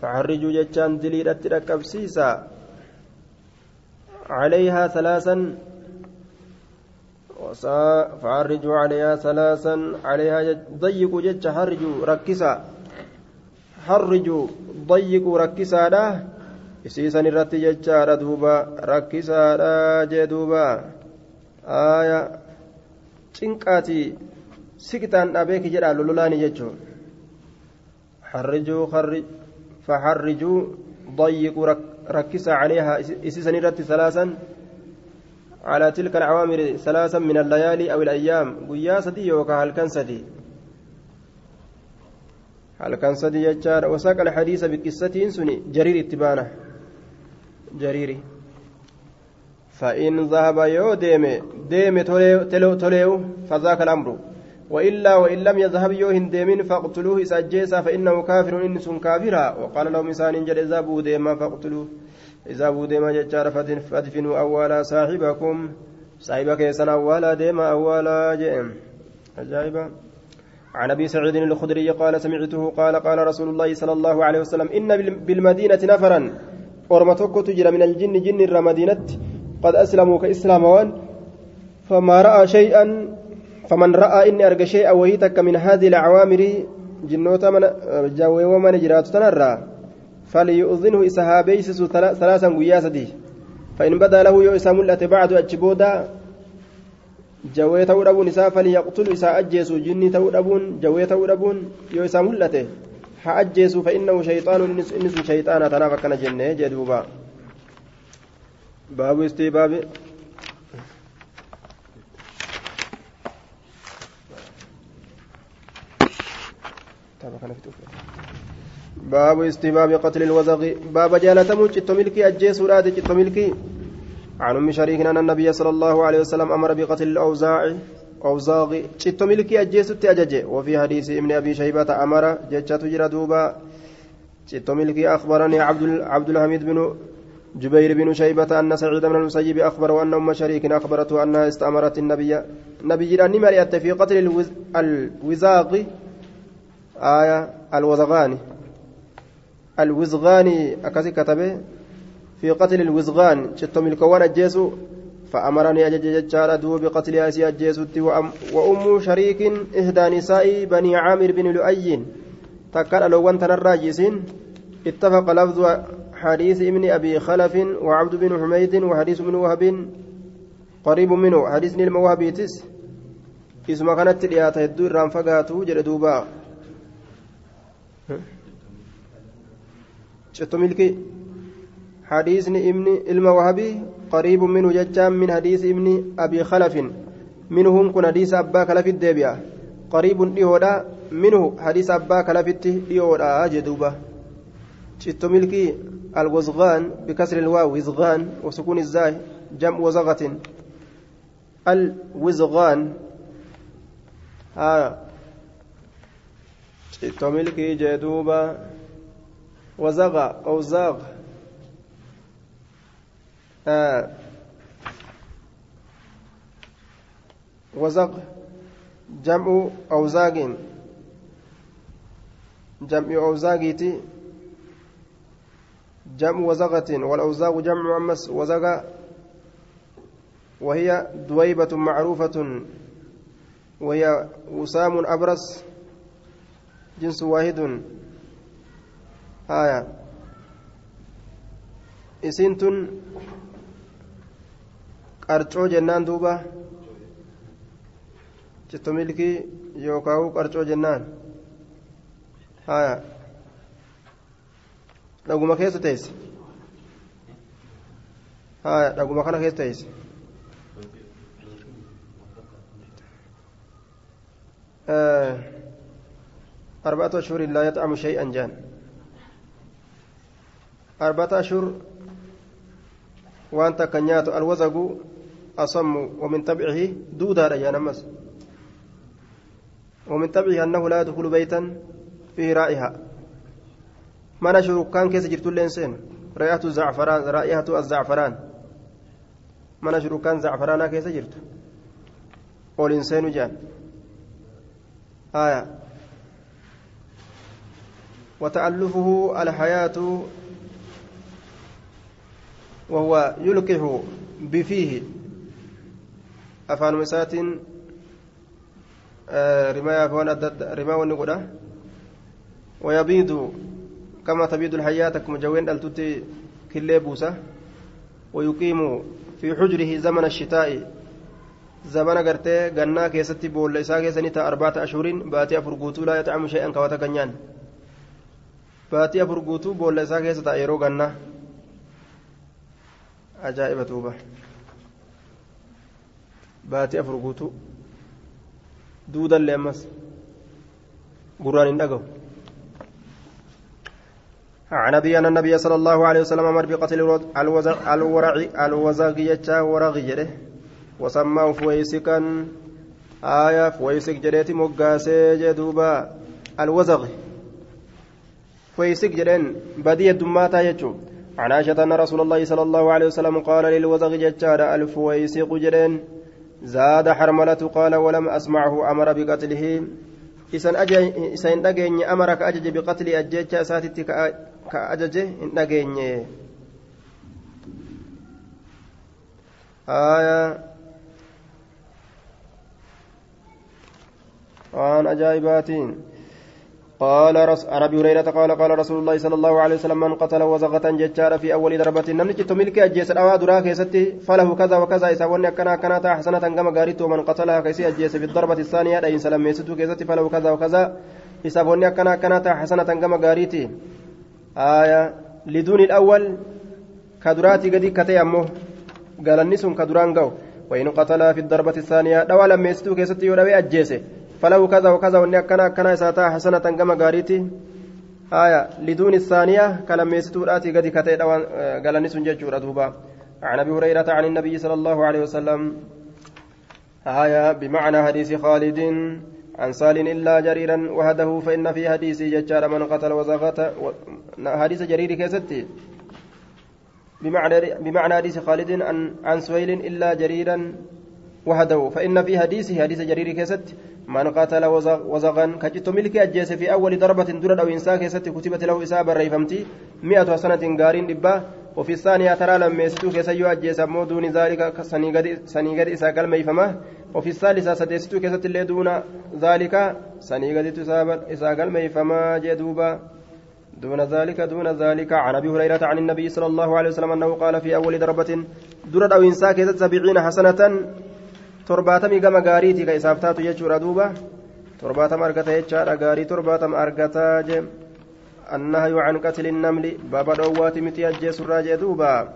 faxarrijuu jechaan diliidhatti dhaqqabsiisa calayhaa فعرجوا عليها ثلاثا عليها ضيقوا جج حرجوا ركسا harrijuu dayyiquu rakkisaadha isiisan irratti jechaadha duuba rakkisaadha jee duuba aaya cinqaatii siqixaan dhabeeki jedha lololaani jechuun harrijuu فحرجوا ضيقوا rakkisaa caleehaa isiisan irratti salaasan على تلك العوامر ثلاثا من الليالي أو الأيام. guyyaa sadi yookaan halkan sadi؟ halkan sadi jechaadha وساق الحديث بقصة suni jariir itti baana jariiri فإن ذهب yoo deeme. deeme tole tole فذاك الأمر. وإلا وإن لم يذهب yoo hin deemin فاقتلوه isa ajjeesaa فإنه كافر inni isa كافرا. وقال لهم isaaniin jedhe اذهبوا deemaa فاقتلوه. إذا بو ديما ججار فادفنوا أولا صاحبكم. صاحبك يسن أولا ديما أولا جئم. أجايبا عن أبي سعيد الخدري قال سمعته قال قال رسول الله صلى الله عليه وسلم إن بالمدينة نفرا. ورمتك تجرى من الجن جن الرمدينه قد أسلموا كاسلاموان فما رأى شيئا. فمن رأى إني أرجى شيئا وهيتك من هذه العوامر جنوتا من جاوي ومن جرات تنرى. فليؤذنه اسهابيسس ثلاثا قياسدي فان بدا له بعد اتشبودا jawee ta'uu dhabuun isaa falyaqtulu isaa ajjeesu jinni ta'uu dhabuun jawee ta'uu dhabuun yoo isaa mul'ate haa ajjeesu fa'innahu shayxaanuun inni sun shayxaana tanaaf akkana jennee jee duuba baabu istibaabi باب استباب قتل الوزغ. باب جالتمو جتو ملكي أجيسو راد جتو ملكي. عن أم شريك أن النبي صلى الله عليه وسلم أمر بقتل الأوزاع أوزاغ. شت ملكي اجيست اجج وفي حديث ابن أبي شيبة أمر ججت جرى دوبا. شت ملكي أخبرني عبد عبد الحميد بن جبير بن شيبة أن سعيد بن المسيب أخبر وأن أم شريك أخبرته أنها استأمرت النبي. نبي أني مريت في قتل الوز... الوزاغ آية الوزغان. الوزغان أكاسي كتبه في قتل الوزغان. شتم الكوان الجيسو فأمرني أجج ججار أدو بقتل أسي الجيسوتي وأم شريك إحدى نساء بني عامر بن لؤي. تكال ألوان تنراجسين اتفق لفظ حديث ابن أبي خلف وعبد بن حميد وحديث ابن وهب. قريب منه حديث نلم وهبيتس اسم كانت لياتا يدو الرام فقاتو جلدوبا شتم الكي حديث ابن الموهبي قريب منه ججام من حديث ابن أبي خلف. منهم كن حديث أبا خلف الدبيا قريب ديودا منه حديث أبا خلف ديودا جدوبة. شتو ملكي الوزغان بكسر الواو وزغان وسكون الزاي جمع وزغة. الوزغان ها. cittoo milkii jee duuba wazaqa awzaaq وزق جمع أوزاق جمع أوزاقيتي جمع وزغة والأوزاق جمع أمس وزغة وهي دويبة معروفة. وهي وسام أبرص جنس واحد. آية إسنتن jennaan duuba citto milkii yookaan qarcoo jennaan haya dhaguma keessa teesse haya dhaguma kana keessa teesse أربعة أشهر لا يطعم شيئا جان أربعة أشهر وأنت كنيات الوزق أصم ومن تبعه دودا يا نمس ومن تبعه أنه لا يدخل بيتا فيه رائحة mana shurukaan keessa jirtullee seenu ra'ayatu zacfaraan ra'ayatu azzacfaraan mana shurukaan zacfaraanaa keessa jirtu oliin seenu jaan haya وتألفه الحياة وهو يلقح بفيه. أفان مسات رماية فوان رماية ونقودة ويبيض كما تبيد الحياة كما جوين التوتي كلي بوسة ويقيم في حجره زمن الشتاء. زمن قرتي غنا كيستي بول إسا كيسني أربعة أشهر باتي أفرقوتو لا يطعم شيئا كواتا كنيان باتي أفرقوتو بول إسا كيستا يرو غنا أجائب توبة باتي أفرقوتو دودا لأمس قرآن دقو عن أبي أن النبي صلى الله عليه وسلم أمر بقتل الورع الوزغ يجا ورغ جده. وسماه فويسكا آية فويسك جريتي مقاسي جدوبا. الوزغ فويسك جرين بدية دماتا يجو. عن عائشة أن رسول الله صلى الله عليه وسلم قال للوزغ ججار الفويسق جرين. زاد حرملة قال ولم أسمعه أمر بقتله. إسان أجي أمرك أجج بقتل أجيتش أساتتك ka ajaje hin dhageenye waan ajaa'ibaatiin قال رس... عن ابي هريره قال قال رسول الله صلى الله عليه وسلم من قتل وزغة ججار في اول ضربة نمني جت ملك اجيس اوا درا كيستي فله كذا وكذا يساوني كنا كنا حسنة كما غاريت ومن قتلها كيسي اجيس في الضربة الثانية اي سلام يستو كيستي فله كذا وكذا يساوني كنا كنا حسنة كما غاريتي آية لدون الأول كدراتي قد كتي أمه قال النسون كدران قو وإن قتل في الضربة الثانية دوا لما يستو كيستي يروي أجيسه فلو كذا وكذا وإن كان كان ساتا حسنة كما قاريتي. آية لدون الثانية كلام يستو راتي قد كتي قال النسون ججورة دوبا. عن أبي هريرة عن النبي صلى الله عليه وسلم. آية بمعنى حديث خالد عن سال إلا جريرا وهده فإن في حديث ججار من قتل وزغت حديث جرير كيستي. بمعنى بمعنى حديث خالد عن عن سويل إلا جريرا وهده فإن في حديث حديث جرير كيست. من قتل وزغا كجت ملك أجيس في أول ضربة درد أو إنسان كيست كتبت له إسابة ريفمتي مئة سنة قارين دبا وفي الثانية ترى لما يستو كيس يؤجيس مو دون ذلك سنيقد إسا قلمي فمه وفي الثالثة سدستو كيست اللي دون ذلك سنيقد إسا قلمي فما جدوبا دون ذلك دون ذلك عن ابي هريره عن النبي صلى الله عليه وسلم انه قال في اول ضربه درد أو انسا كيست سبعين حسنه torbaatamii gama gaariiti ka isaaf taatu jechuudha duuba. Torbaatama argata jechaadha. Gaarii torbaatama argataa je annahyu can qatli النمل بابا دوات متي أجيس الراجع دوبا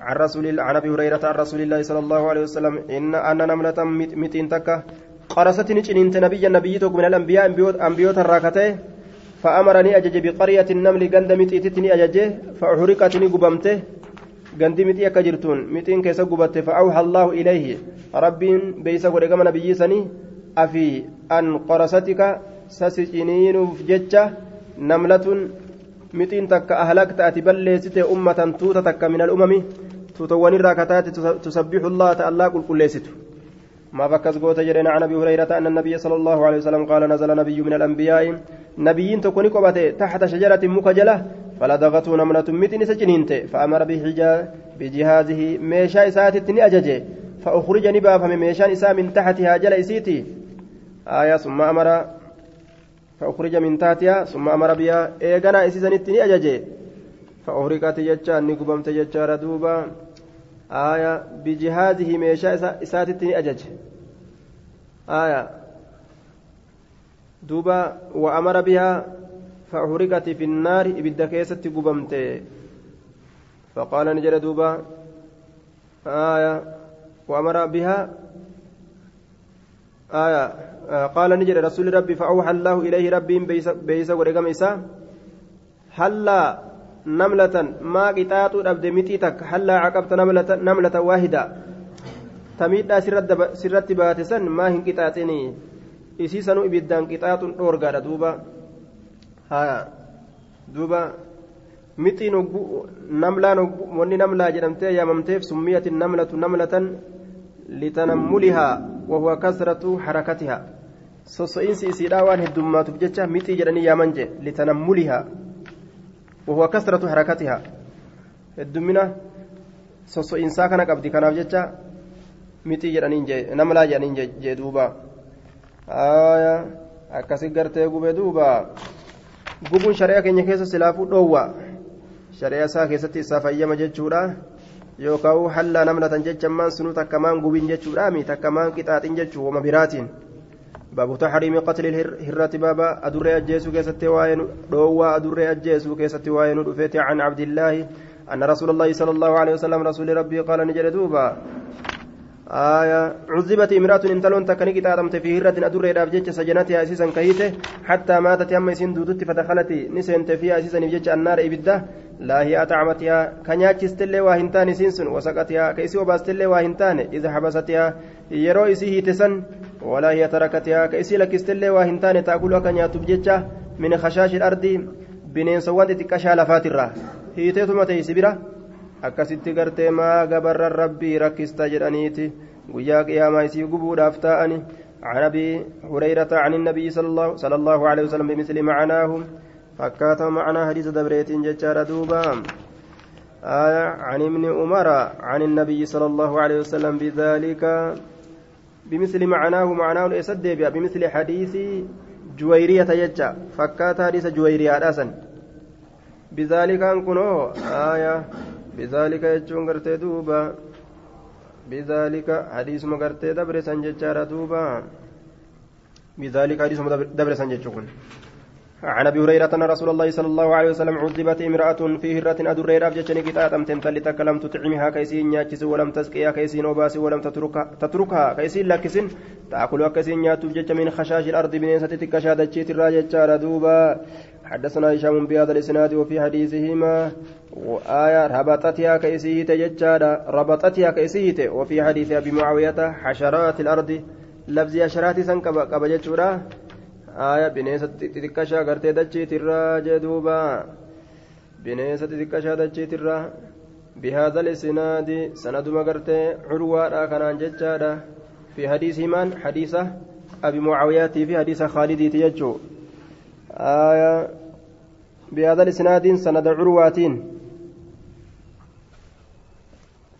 عن رسول عن ابي هريره عن رسول الله صلى الله عليه وسلم ان ان نمله متين تكه قرستني جنين نبي النبي من الانبياء انبيوت الراكته فامرني اجج بقريه النمل غند متيتني اجج فاحرقتني قبمته gandi mixii akka jirtuun mixiin keessa gubatte fa'auha allaahu ilayhi rabbiin beeysa godhe gama nabiyyi sanii afi an qorasatika sasiciniinuuf jecha namlatun mixiin takka ahlakta ati balleessite ummatan tuuta takka min al'umami tuutawwanirraa kataate tusabbiixu allaha ta allaa qulqulleessitu ما فكس قوت جرين عن ابي هريره ان النبي صلى الله عليه وسلم قال نزل نبي من الانبياء نبيين تكوني قبته تحت شجره مكجله فلدغته نملة متن سجنينت بحجا بجهازه ميشا اساتتني أججه فأخرج نبا فمن ميشان اسا من تحتها جل إسيتي. آية ثم أمر فأخرج من تحتها ثم أمر بها إيغانا إسيسانيتني أججي فأهرقت جتشان نقبمت جتشار دوبا آية بجهازه ميشا إساتتني أجج آية دوبا وأمر بها فأهرقت في النار إبدا كيست قبمت. فقال نجر دوبا آية وأمر بها آية قال نجد رسول ربي فأوحى الله إليه ربي بيس ورقم إسا هلا نملة ما قطعت أبد متيتك هلا عقبت نملة, نملة واحدة. تميد سرت باتسا ما هن قطعتني. isii sanuu ibiddaan qixaaxuun dhoorgaadha duuba duuba mixiin namlaan wanni namlaa jedhamtee yaamamteef summiyatin namlatu namlatan litanammulihaa wahuwa kasratu harakatihaa sosso'iinsi isiidhaa waan heddummaatuuf jecha mixii jedhanii yaaman jee litanammulihaa wahuwa kasratu harakatihaa heddummina sosso'iinsaa kana qabdi kanaaf jecha mixii jedhaniin jee namlaa jedhaniin jee duuba akkasi gartee gube duuba gubuun shari'a keenya keessa silaafuu dhoowwa shari'a isaa keessatti isaa fayyama jechuudha yookaan hallaa namlatan jecha maan sunuu takkamaan gubin jechuudhaami takkamaan qixaaxin jechuu wama biraatiin. تحريم قتل الهرة بابا أدري أجيسو كيستي وين دوا أدري أجيسو كيستي وين رفيت عن عبد الله أن رسول الله صلى الله عليه وسلم رسول ربي قال نجد دوبا آية عذبت امرأة انتلون تكني كتابت في هرة أدري رابجة سجنتها أسيسا كهيته حتى ماتت يما يسين دودت فدخلت نسنت فيها أسيسا نبجة النار إبدة. لا هي أطعمتها كنياتشست اللي واهنتان سينسن وسقتها كيسي وباست اللي واهنتان إذا حبستها يرو إسيه تسن ولا هي تركتها كيسي لكست اللي واهنتان تأكلها كنياتب جتة من خشاش الأرض bineensawwan xixiqqashaa lafaatirra hiiteetuma teeysi bira akkasitti gartee maa gabarran rabbii rakkista jedhaniiti. Guyyaa qiyaamaa isii gubuudhaaf taa'ani. عن ابي هريره عن النبي صلى الله, عليه وسلم بمثل معناه فكات معنى حديث دبريت ججار دوبا آية عن ابن عمر عن النبي صلى الله عليه وسلم بذلك بمثل معناه معناه يسد بمثل حديث جويرية يجا فكات حديث جويرية أسن بذلك أنكنو آية بذلك يجون قرتي دوبا. بذلك حديث ما قرتي دبر سنججارة دوبا. بذلك حديث ما دبر سنججون عن أبي هريرة أن رسول الله صلى الله عليه وسلم عذبت امرأة في هرة ادرير ابجتني كتاتم تنتل تكلم تطعمها كيسين نياتشس ولم تسقيها كيسين وباس ولم تتركها تتركها كيسين لكسن. تأكلها كيسين نياتو جج من خشاش الأرض بنيسة كشادتشيت الراجة دوبا. حدثنا هشام بهذا الإسناد وفي حديثهما وآية ربطتها كيسيه تججادا ربطتها كيسيه وفي حديث أبي معاوية حشرات الأرض لفظ حشرات سن كبجتشورا آية بنيسة xixiqqashaa gartee dachiitirraa jee duuba bineesa xixiqqashaa dachiitirraa بهذا الإسناد سندما غرتي عروة كان ججادا في حديث همان حديثة أبي معاوية في حديث خالد تيجو آية بهذا الإسناد سند عروات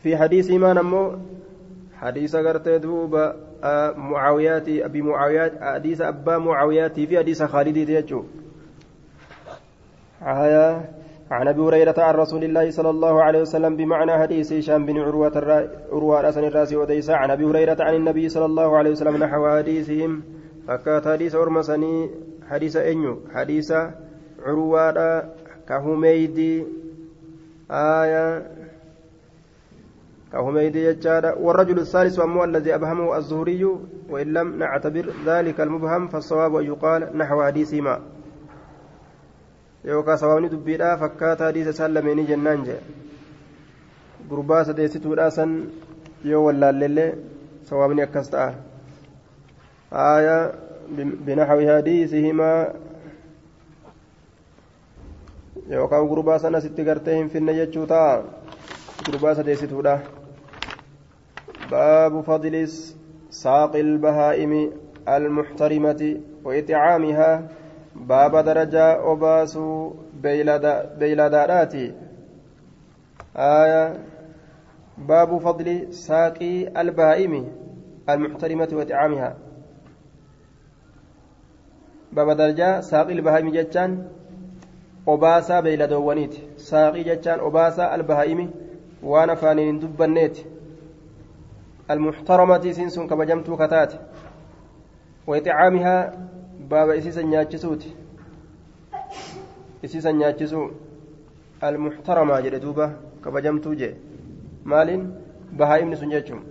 في حديث همان أمو حديث غرتي دوبا معاويات أبي معاويات حديث أبا معاويات في حديث خالد يجو آية عن أبي هريرة عن رسول الله صلى الله عليه وسلم بمعنى حديث هشام بن عروة عروة رأسن الراس وديسا عن أبي هريرة عن النبي صلى الله عليه وسلم نحو حديثهم فكات حديث أرمسني حديث أنيو حديث عروة كهميدي آية كهميدي يجاد والرجل الثالث أمو الذي أبهمه الزهري وإن لم نعتبر ذلك المبهم فالصواب أن يقال نحو حديثهما sawaabni dubbiidhaa fakkaata hadiisa isaan lameenii jennaan jee gurbaa sadeessituudhaa san yoo wallaallellee sawaabni akkas ta'a haaya بنحو حديثهما yookaan gurbaa sana sitti gartee hin finne jechuu ta'a gurbaa sadeessituudha baabu fadlis saaqi ilbahaa'imi almuxtarimati وإطعامها باب درجة أباس بيلادات آية باب فضل ساقي البهائم المحترمة وإطعامها باب درجة ساقي البهائم جتان obaasaa beeyladoowwaniiti saaqii jechaan obaasaa albahaa'imi waan afaaniin hin dubbanneeti almuxtaramati isiin sun kabajamtuu kataate waixacaamihaa baaba isiisan nyaachisuuti isiisan nyaachisuu almuxtaramaa jedhe duuba kabajamtuu jee maaliin bahaa'imni sun jechuun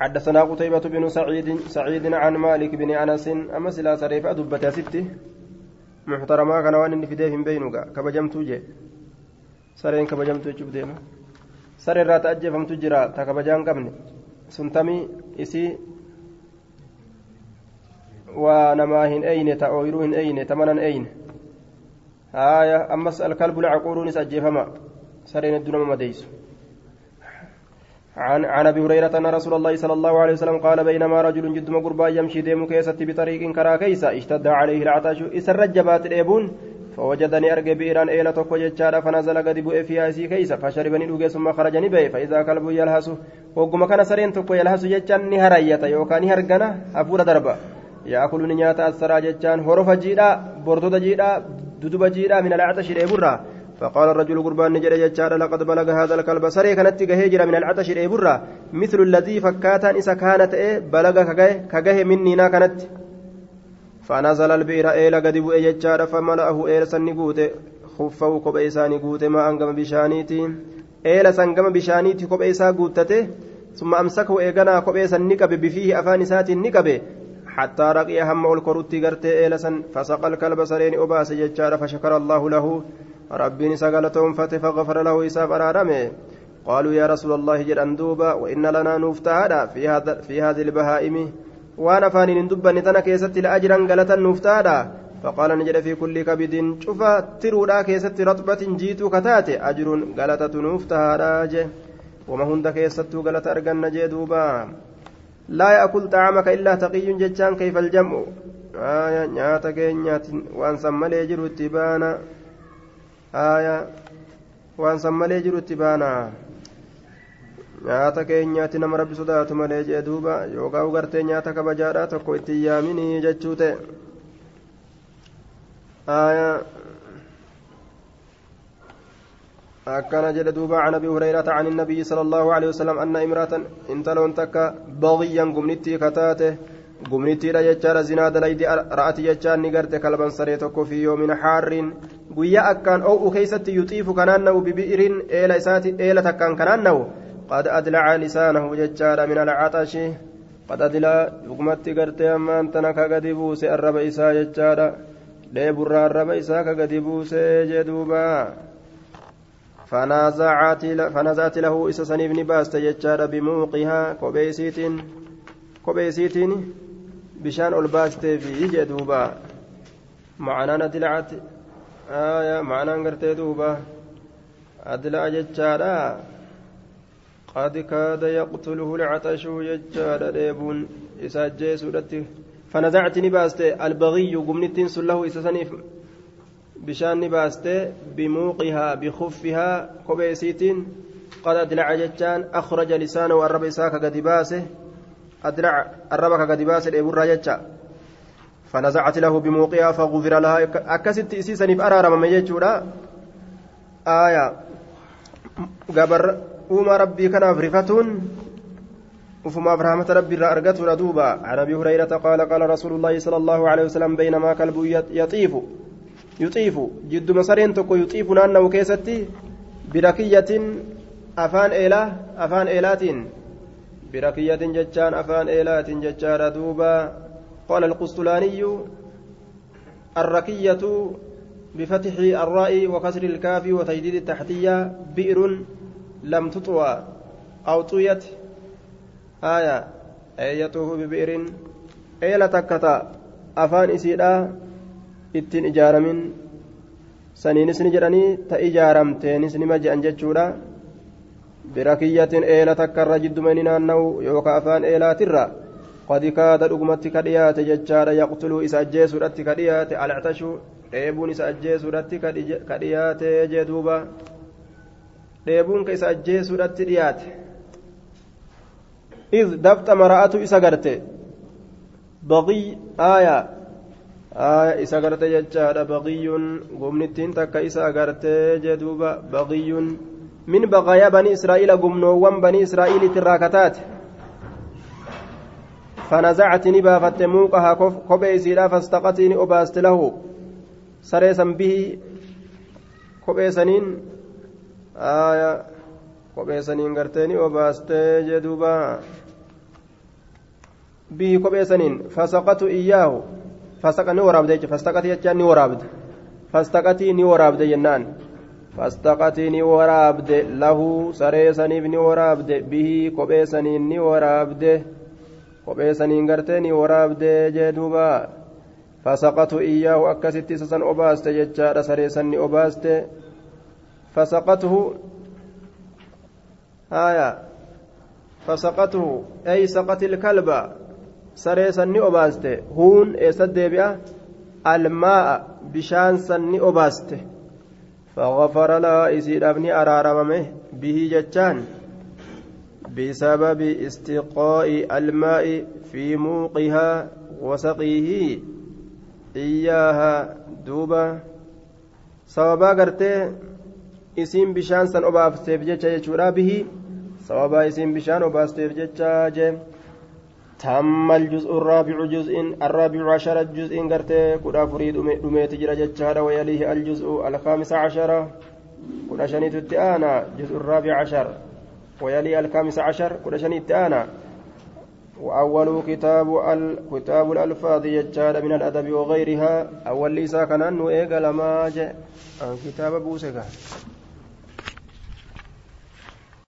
حدثنا قتيبة بن سعيد سعيد عن مالك بن أنس أما سلا سريف أدبت ستي hin beeynuga kabajamtuu jee sareen kabajamtuu jechuuf deema saree irraa ta'ajjeefamtu jira ta kabajaa hin qabne suntamii isii waa namaa hin eyne ta ooyiruu hin eyne ta manan eyne haaya ammas alkalbu lacaquuruunis ajjeefama sareen hedduu nama madeeysu عن عن أبي هريرة أن رسول الله صلى الله عليه وسلم قال بينما رجل جد مغربا يمشي ديم كيست بطريق كرا كيسا اشتد عليه العطش إسر جبات الابون فوجدني ارجع بيران ايلا توكو جچارا فنزل قد بو فيها سي كيسا فشربني دوغي ثم خرجني بي فإذا كلب يلهس وقم كان سرين توكو يلهس جچان ني هريتا يوكاني هرغنا افور دربا. يأكل نياتا السرا جچان هورف جيدا بردو جيدا ددوب جيدا من العطش الابرا فقال الرجل قربان نجد يجار لقد بلغ هذا الكلب. سري كانت هجرة من العطش الإبرة مثل الذي فكاتا إذا كانت إيه بلغ كجه مني نا كانت. فنزل البئر إلى قد بؤ يجار فملأه إلى سنقوت خفه كبئسا نقوت ما أنقم بشانيتي. إلى سنقم بشانيتي كبئسا قوتته ثم أمسكه إيقنا كبئسا نقب بفيه أفان سات نقب. حتى رقي هم الكروتي قرتي إلى سن فسق الكلب سرين أباس يجار فشكر الله له. ربين سقلتهم فغفر له إساف أرارمه قالوا يا رسول الله جل أندوبا وإن لنا نفتهادا في هذا في هذه البهائم. وأنا فاني ندبا نتنا كيست لأجرا قلتا نفتهادا فقال نجد في كل كبد شوفا ترودا كيست رطبة جيتو كتاتي أجر قلتة نفتهادا وما هند كيست قلت أرقن جدوبا لا يأكل طعامك إلا تقي ججان كيف الجمع. آية نياتك نيات وأن سمى يجر اتبانا. Aayaa waan san malee jirutti baana nyaata keenyaatti nama rabbi sodaatu malee jee duuba yookaan ugartee nyaata kabajaadhaa tokko itti yaaminii jechuu ta'e aayaa akkana jedhe duuba can abi hurayrata can innabiyyi sala allahu alehi wasalam anna imraatan intaloon takka bagiyyan gumnittii kataate gumnittiidha jechaadha zinaa dalaydi ra'ati jechaan ni garte kalban saree tokko fi yoomin haarriin guyyaa akkaan oo'u keeysatti yuxiifu kanaan na'u bibi'irin eela isaati eela takkaan kanaan na'u qad adlaca lisaanahu jechaadha min alcaxashi qad adlaa dhugmatti gartee ammaan tana ka gadi buuse arraba isaa jechaadha dheeburraa arraba isaa ka gadi buuse jee duuba فنزعت له إسا سنيف نباست جتشار بموقها كوبيسيتين كوبيسيتين بشان الباستي في جدوبا معنى ندلعت آية معنى قرتي دوبا أدلع جتشارا قد كاد يقتله العطش جتشارا ديبون إسا جيسو فنزعت نباست البغي قمنتين سله إسا سنيف bishaan ni baaste. Bimuuqihaa bikuffihaa kophee isiitiin qad adlaca jechaan akhraja lisaanahu arraba isaa ka gadi baase. Arraba ka gadi baase dheeburraa jecha فنزعت له بموقعها فغفر لها. أكست إسيسا أرارم من يجودا آية. قبر أوما ربي كان فرفتون وفما برحمة ربي رأرقته ردوبا عن أبي هريرة قال قال رسول الله صلى الله عليه وسلم بينما كلب يطيف. يطيف. جد مسرين تكو يطيف نانو كيستي. بركية أفان إله أفان إيلات بركية جتان أفان إيلات جتان دوبا قال القسطلاني الركية بفتح الراء وكسر الكاف وتجديد التحتية بئر لم تطوى أو طويت آية أي يطوف ببئر eela takkata afaan isiidha ittiin ijaaramin saniinis ni jedhanii ta ijaaramteenis nima je'an jechuudha. birakiyyatin eela takkarra jidduma inni naanna'u yookaan afaan eelaatirra qadi kaada dhugumatti ka dhiyaate jechaadha. Yaqtuluu isa ajjeesuudhatti ka dhiyaate. Alcatashuu dheebuun isa ajjeesuudhatti ka dhiyaate jee duuba. Dheebuun ka isa ajjeesuudhatti dhiyaate. Is dabxa mara'atu isa garte. Baqii aayaa aaya isa garte jechaadha. Baqiyyuun gumnittiin takka isa agartee jee duuba. Baqiyyuun min baqayaa banii israa'iila gumnoowwan banii israa'iilitti irraa kataate fanazacati ni baafatte muuqaha kophee isiidha fastaqatii ni obaaste lahu. Saree san bihii kophee saniin kophee saniin gartee ni obaastee jedhuuba bihii kophee saniin fasaqatu iyyaahu. Fasaqa ni waraabde fastaqatii jechaan ni waraabde. Fastaqatii. سريسا نورابد به كوبي سنين نورابد kophee saniin gartee ni waraabdee jee duuba fasaqatu iyyaahu akkasitti isa san obaaste jechaadha saree sanni obaaste fasaqatuhu haya fasaqatuhu ay saqati ilkalba saree sanni obaaste huun eessat deebi'a almaa'a bishaan sanni obaaste فغفر لها إسيد أبني أرارممه به جتان بسبب استقاء الماء في موقها وسقيه إياها دوبا sababaa gartee isiin bishaan san obaafteef jecha jechuudha bihi sababaa isiin bishaan obaasteef jecha jee تم الجزء الرابع جزء الرابع عشر جزء قرتي كنا فريد دميت جرى جتشارا ويليه الجزء الخامس عشر كنا شنيت التآنا جزء الرابع عشر ويلي الخامس عشر كل شني التانا وأول كتاب كتاب الألفاظ يجاد من الأدب وغيرها أول ليسا كان أنه إيقا لما جاء كتاب بوسكا